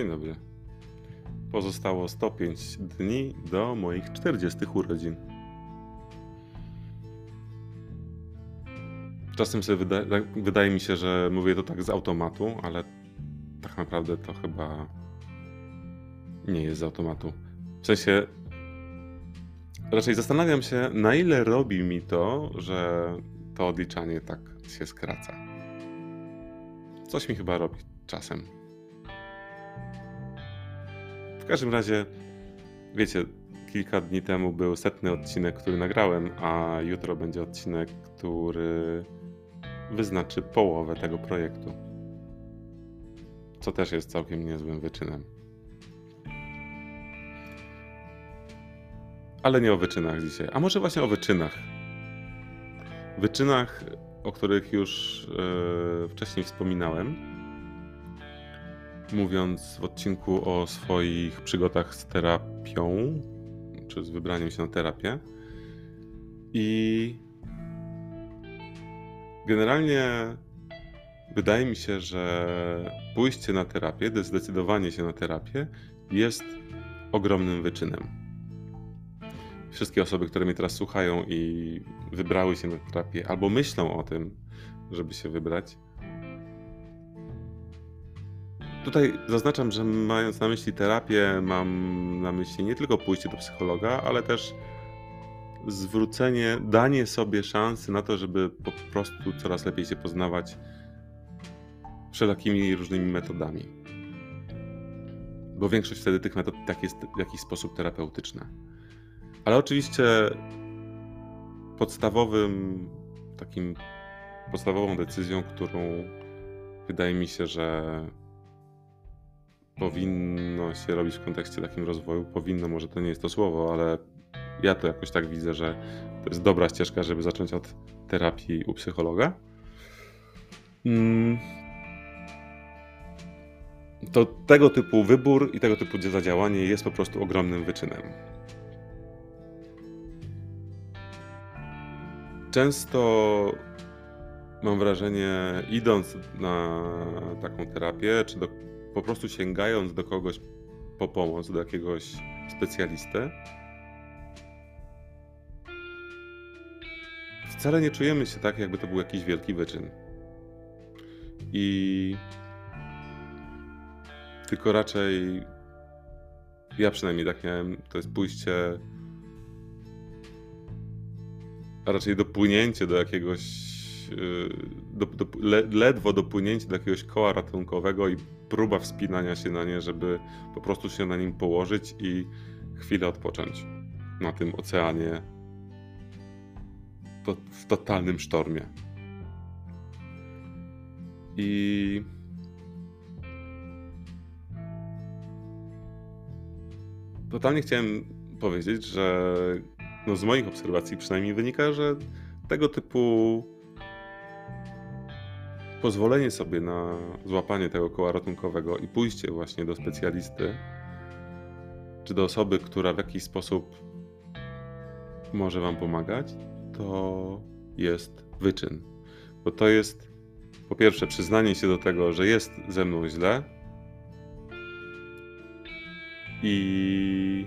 Dzień dobry. Pozostało 105 dni do moich 40 urodzin. Czasem sobie wyda tak- wydaje mi się, że mówię to tak z automatu, ale tak naprawdę to chyba nie jest z automatu. W sensie raczej zastanawiam się, na ile robi mi to, że to odliczanie tak się skraca. Coś mi chyba robi czasem. W każdym razie, wiecie, kilka dni temu był setny odcinek, który nagrałem, a jutro będzie odcinek, który wyznaczy połowę tego projektu. Co też jest całkiem niezłym wyczynem. Ale nie o wyczynach dzisiaj, a może właśnie o wyczynach. Wyczynach, o których już yy, wcześniej wspominałem, mówiąc w odcinku o swoich przygodach z terapią, czy z wybraniem się na terapię. I generalnie wydaje mi się, że pójście na terapię, zdecydowanie się na terapię jest ogromnym wyczynem. Wszystkie osoby, które mnie teraz słuchają i wybrały się na terapię, albo myślą o tym, żeby się wybrać, Tutaj zaznaczam, że mając na myśli terapię, mam na myśli nie tylko pójście do psychologa, ale też zwrócenie, danie sobie szansy na to, żeby po prostu coraz lepiej się poznawać wszelakimi różnymi metodami. Bo większość wtedy tych metod tak jest w jakiś sposób terapeutyczna. Ale oczywiście podstawowym, takim podstawową decyzją, którą wydaje mi się, że powinno się robić w kontekście takim rozwoju. Powinno, może to nie jest to słowo, ale ja to jakoś tak widzę, że to jest dobra ścieżka, żeby zacząć od terapii u psychologa. Mm. To tego typu wybór i tego typu zadziałanie jest po prostu ogromnym wyczynem. Często mam wrażenie, idąc na taką terapię, czy do po prostu sięgając do kogoś po pomoc, do jakiegoś specjalisty, wcale nie czujemy się tak, jakby to był jakiś wielki wyczyn. I tylko raczej ja przynajmniej tak miałem, to jest pójście, a raczej dopłynięcie do jakiegoś, y, do, do, ledwo dopłynięcie do jakiegoś koła ratunkowego i próba wspinania się na nie, żeby po prostu się na nim położyć i chwilę odpocząć na tym oceanie to, w totalnym sztormie. I totalnie chciałem powiedzieć, że no z moich obserwacji przynajmniej wynika, że tego typu pozwolenie sobie na złapanie tego koła ratunkowego i pójście właśnie do specjalisty, czy do osoby, która w jakiś sposób może Wam pomagać, to jest wyczyn. Bo to jest po pierwsze przyznanie się do tego, że jest ze mną źle i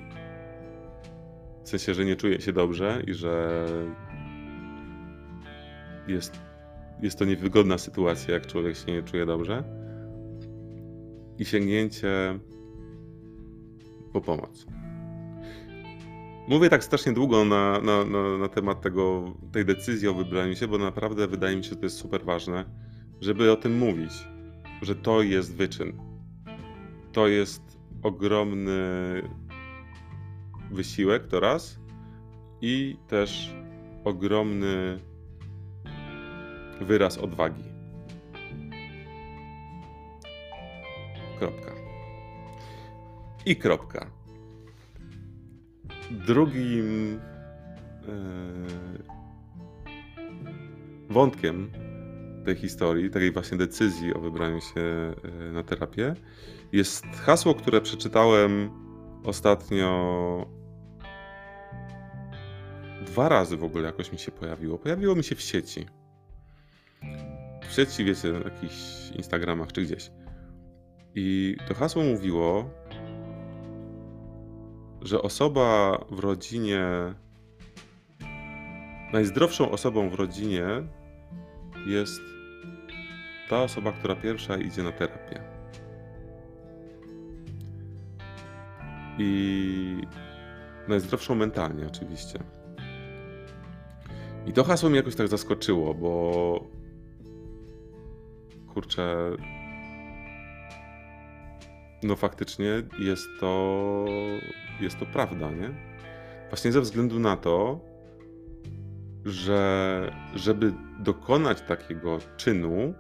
w sensie, że nie czuję się dobrze i że jest jest to niewygodna sytuacja, jak człowiek się nie czuje dobrze. I sięgnięcie po pomoc. Mówię tak strasznie długo na, na, na, na, temat tego, tej decyzji o wybraniu się, bo naprawdę wydaje mi się, że to jest super ważne, żeby o tym mówić, że to jest wyczyn. To jest ogromny wysiłek, to raz, i też ogromny wyraz odwagi. Kropka. I kropka. Drugim e, wątkiem tej historii, takiej właśnie decyzji o wybraniu się e, na terapię, jest hasło, które przeczytałem ostatnio dwa razy w ogóle jakoś mi się pojawiło. Pojawiło mi się w sieci w sieci, wiecie, na jakichś Instagramach czy gdzieś. I to hasło mówiło, że osoba w rodzinie, najzdrowszą osobą w rodzinie jest ta osoba, która pierwsza idzie na terapię. I najzdrowszą mentalnie, oczywiście. I to hasło mnie jakoś tak zaskoczyło, bo kurczę, no faktycznie jest to, jest to prawda, nie? Właśnie ze względu na to, że żeby dokonać takiego czynu,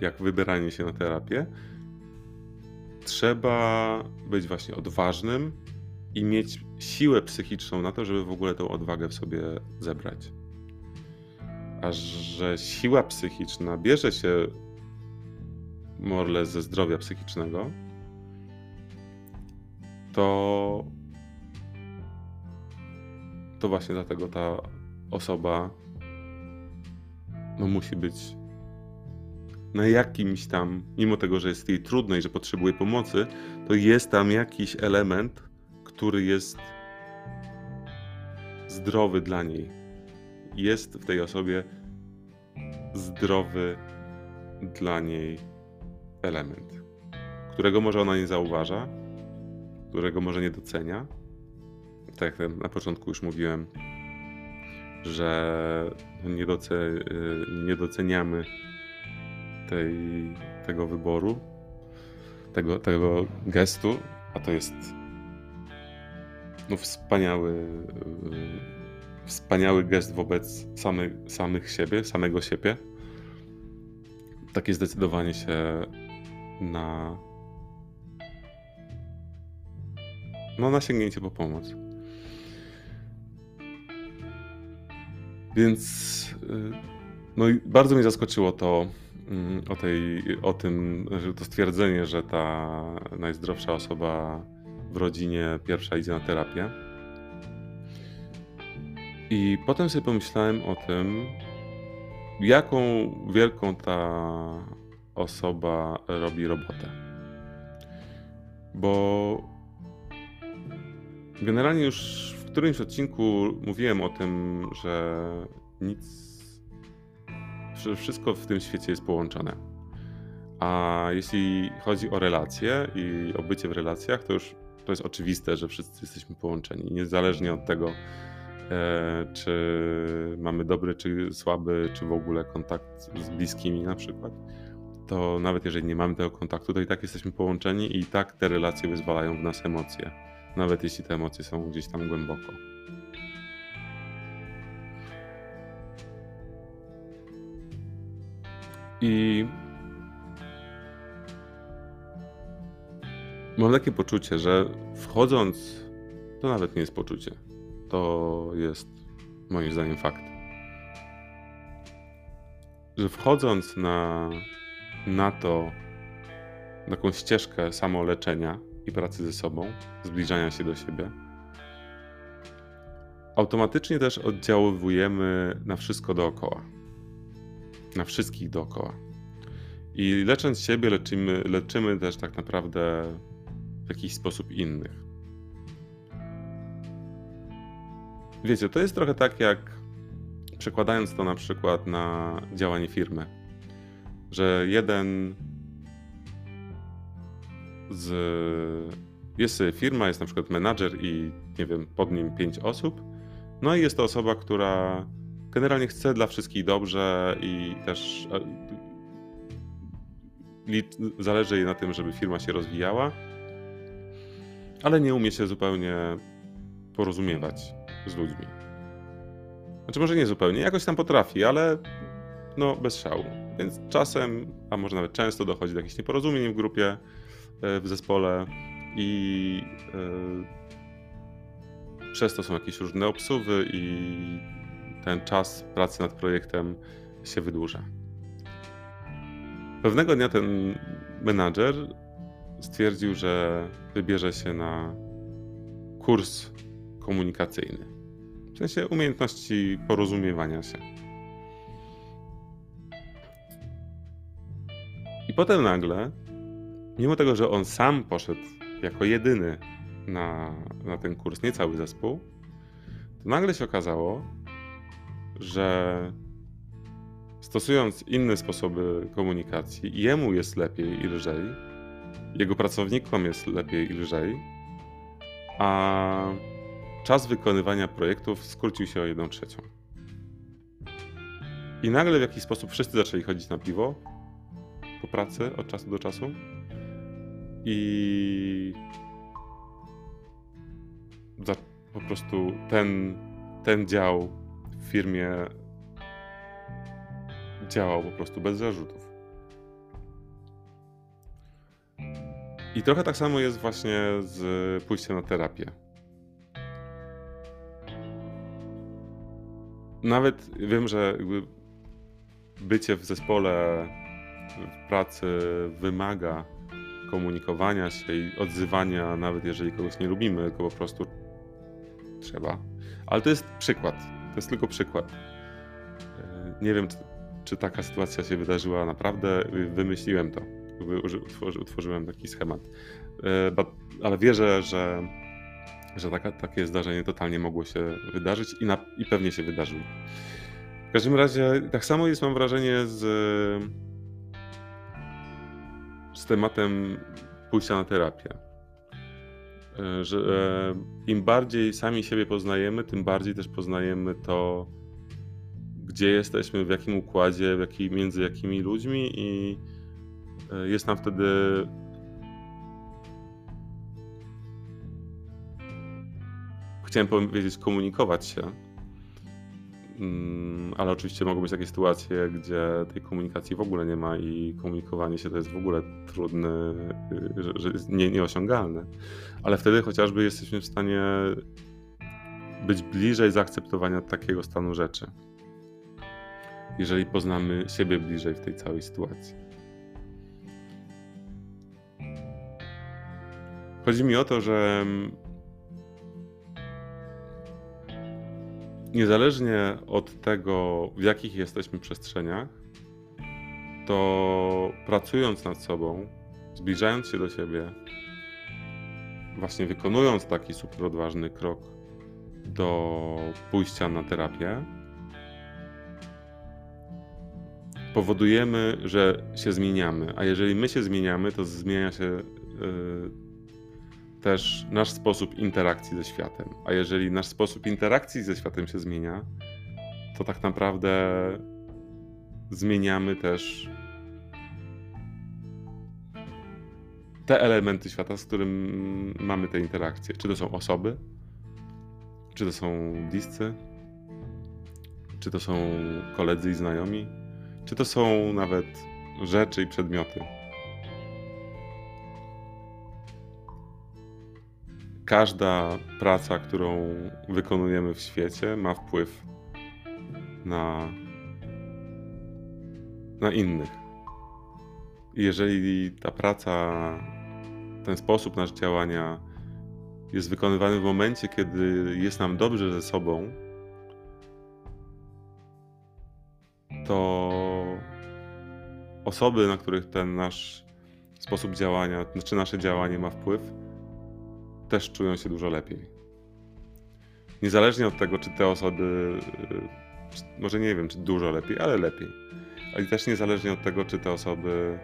jak wybieranie się na terapię, trzeba być właśnie odważnym i mieć siłę psychiczną na to, żeby w ogóle tą odwagę w sobie zebrać. A że siła psychiczna bierze się morle ze zdrowia psychicznego, to to właśnie dlatego ta osoba no musi być na jakimś tam, mimo tego, że jest jej trudno i że potrzebuje pomocy, to jest tam jakiś element, który jest zdrowy dla niej. Jest w tej osobie zdrowy dla niej element, którego może ona nie zauważa, którego może nie docenia. Tak jak na początku już mówiłem, że nie, doce, nie doceniamy tej, tego wyboru, tego, tego gestu, a to jest no, wspaniały, wspaniały gest wobec samych, samych siebie, samego siebie. Takie zdecydowanie się na, no, na sięgnięcie po pomoc. Więc y, no i bardzo mnie zaskoczyło to, mm, o, tej, o tym, że to stwierdzenie, że ta najzdrowsza osoba w rodzinie pierwsza idzie na terapię. I potem sobie pomyślałem o tym, jaką wielką ta osoba robi robotę. Bo generalnie już w którymś odcinku mówiłem o tym, że nic, że wszystko w tym świecie jest połączone. A jeśli chodzi o relacje i o bycie w relacjach, to już to jest oczywiste, że wszyscy jesteśmy połączeni, niezależnie od tego, czy mamy dobry, czy słaby, czy w ogóle kontakt z bliskimi na przykład. To nawet jeżeli nie mamy tego kontaktu, to i tak jesteśmy połączeni i tak te relacje wyzwalają w nas emocje, nawet jeśli te emocje są gdzieś tam głęboko. I mam takie poczucie, że wchodząc, to nawet nie jest poczucie, to jest moim zdaniem fakt, że wchodząc na na to, taką ścieżkę samoleczenia i pracy ze sobą, zbliżania się do siebie, automatycznie też oddziaływujemy na wszystko dookoła. Na wszystkich dookoła. I lecząc siebie, leczymy, leczymy też tak naprawdę w jakiś sposób innych. Wiecie, to jest trochę tak jak przekładając to na przykład na działanie firmy że jeden z. Jest firma, jest na przykład menadżer i nie wiem, pod nim pięć osób. No i jest to osoba, która generalnie chce dla wszystkich dobrze i też e, zależy jej na tym, żeby firma się rozwijała, ale nie umie się zupełnie porozumiewać z ludźmi. Znaczy, może nie zupełnie, jakoś tam potrafi, ale no bez szału. Więc czasem, a może nawet często dochodzi do jakichś nieporozumień w grupie, e, w zespole i yy, przez to są jakieś różne obsuwy i ten czas pracy nad projektem się wydłuża. Pewnego dnia ten menadżer stwierdził, że wybierze się na kurs komunikacyjny. W sensie umiejętności porozumiewania się. I potem nagle mimo tego, że on sam poszedł jako jedyny na, na ten kurs, nie cały zespół, to nagle się okazało, że stosując inne sposoby komunikacji, jemu jest lepiej i lżej, jego pracownikom jest lepiej i lżej, a czas wykonywania projektów skrócił się o 1 trzecią. I nagle w jakiś sposób wszyscy zaczęli chodzić na piwo po pracy od czasu do czasu. I po prostu ten, ten dział w firmie działał po prostu bez zarzutów. I trochę tak samo jest właśnie z pójściem na terapię. Nawet wiem, że jakby bycie w zespole, w pracy wymaga komunikowania się i odzywania, nawet jeżeli kogoś nie lubimy, tylko po prostu trzeba. Ale to jest przykład. To jest tylko przykład. E, nie wiem, czy, czy taka sytuacja się wydarzyła naprawdę. Wymyśliłem to. Utworzyłem taki schemat. E, ale wierzę, że, że taka, takie zdarzenie totalnie mogło się wydarzyć i, na, i pewnie się wydarzyło. W każdym razie tak samo jest, mam wrażenie, z, z tematem pójścia na terapię. E, że e, im bardziej sami siebie poznajemy, tym bardziej też poznajemy to, gdzie jesteśmy, w jakim układzie, w między jakimi ludźmi i e, jest nam wtedy chciałem powiedzieć komunikować się, Mm, ale oczywiście mogą być takie sytuacje, gdzie tej komunikacji w ogóle nie ma i komunikowanie się to jest w ogóle trudne, y, że, jest nie, nieosiągalne. Ale wtedy chociażby jesteśmy w stanie być bliżej zaakceptowania takiego stanu rzeczy. Jeżeli poznamy siebie bliżej w tej całej sytuacji. Chodzi mi o to, że niezależnie od tego, w jakich jesteśmy przestrzeniach, to pracując nad sobą, zbliżając się do siebie, właśnie wykonując taki super odważny krok do pójścia na terapię, powodujemy, że się zmieniamy. A jeżeli my się zmieniamy, to zmienia się yy, też nasz sposób interakcji ze światem. A jeżeli nasz sposób interakcji ze światem się zmienia, to tak naprawdę zmieniamy też te elementy świata, z którym mamy te interakcje. Czy to są osoby, czy to są bliscy, czy to są koledzy i znajomi, czy to są nawet rzeczy i przedmioty. Każda praca, którą wykonujemy w świecie, ma wpływ na, na innych. Jeżeli ta praca, ten sposób nasz działania jest wykonywany w momencie, kiedy jest nam dobrze ze sobą, to osoby, na których ten nasz sposób działania, czy nasze działanie ma wpływ, też czują się dużo lepiej. Niezależnie od tego, czy te osoby, y, może nie wiem, czy dużo lepiej, ale lepiej. Ale też niezależnie od tego, czy te osoby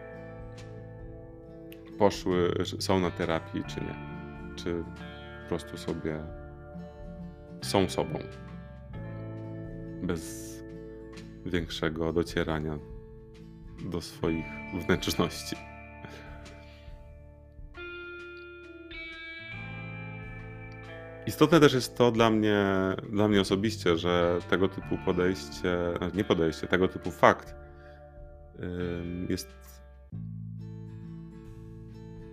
poszły, są na terapii, czy nie. Czy po prostu sobie są sobą. Bez większego docierania do swoich wnętrzności. Istotne też jest to dla mnie, dla mnie osobiście, że tego typu podejście, nie podejście, tego typu fakt jest,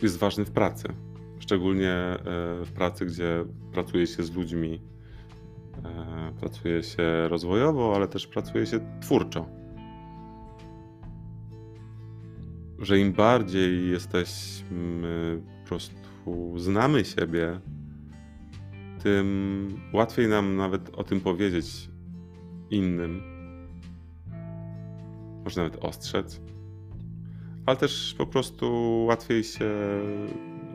jest ważny w pracy. Szczególnie e, w pracy, gdzie pracuje się z ludźmi, e, pracuje się rozwojowo, ale też pracuje się twórczo. Że im bardziej jesteśmy po prostu znamy siebie, tym łatwiej nam nawet o tym powiedzieć innym. Może nawet ostrzec. ale też po prostu łatwiej się,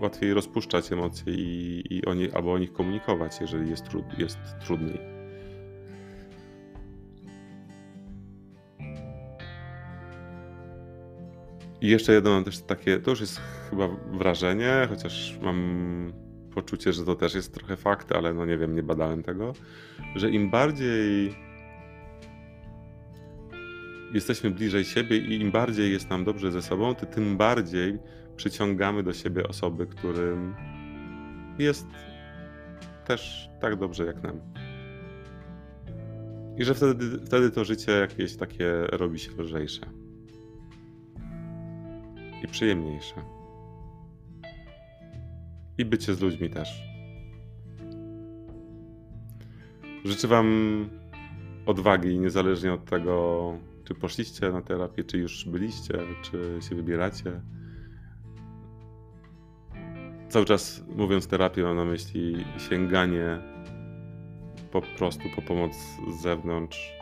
łatwiej rozpuszczać emocje i, i o nie, albo o nich komunikować, jeżeli jest, trud, jest trudniej. I jeszcze jedno mam też takie, to już jest chyba wrażenie, chociaż mam poczucie, że to też jest trochę fakt, ale no nie wiem, nie badałem tego, że im bardziej jesteśmy bliżej siebie i im bardziej jest nam dobrze ze sobą, to tym bardziej przyciągamy do siebie osoby, którym jest też tak dobrze jak nam. I że wtedy, wtedy to życie jakieś takie robi się lżejsze i przyjemniejsze. I bycie z ludźmi też. Życzę Wam odwagi, niezależnie od tego, czy poszliście na terapię, czy już byliście, czy się wybieracie. Cały czas mówiąc terapię, mam na myśli sięganie po prostu po pomoc z zewnątrz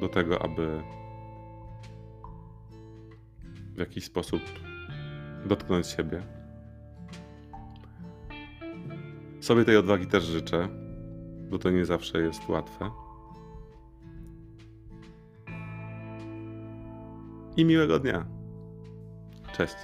do tego, aby w jakiś sposób dotknąć siebie. Sobie tej odwagi też życzę, bo to nie zawsze jest łatwe. I miłego dnia. Cześć.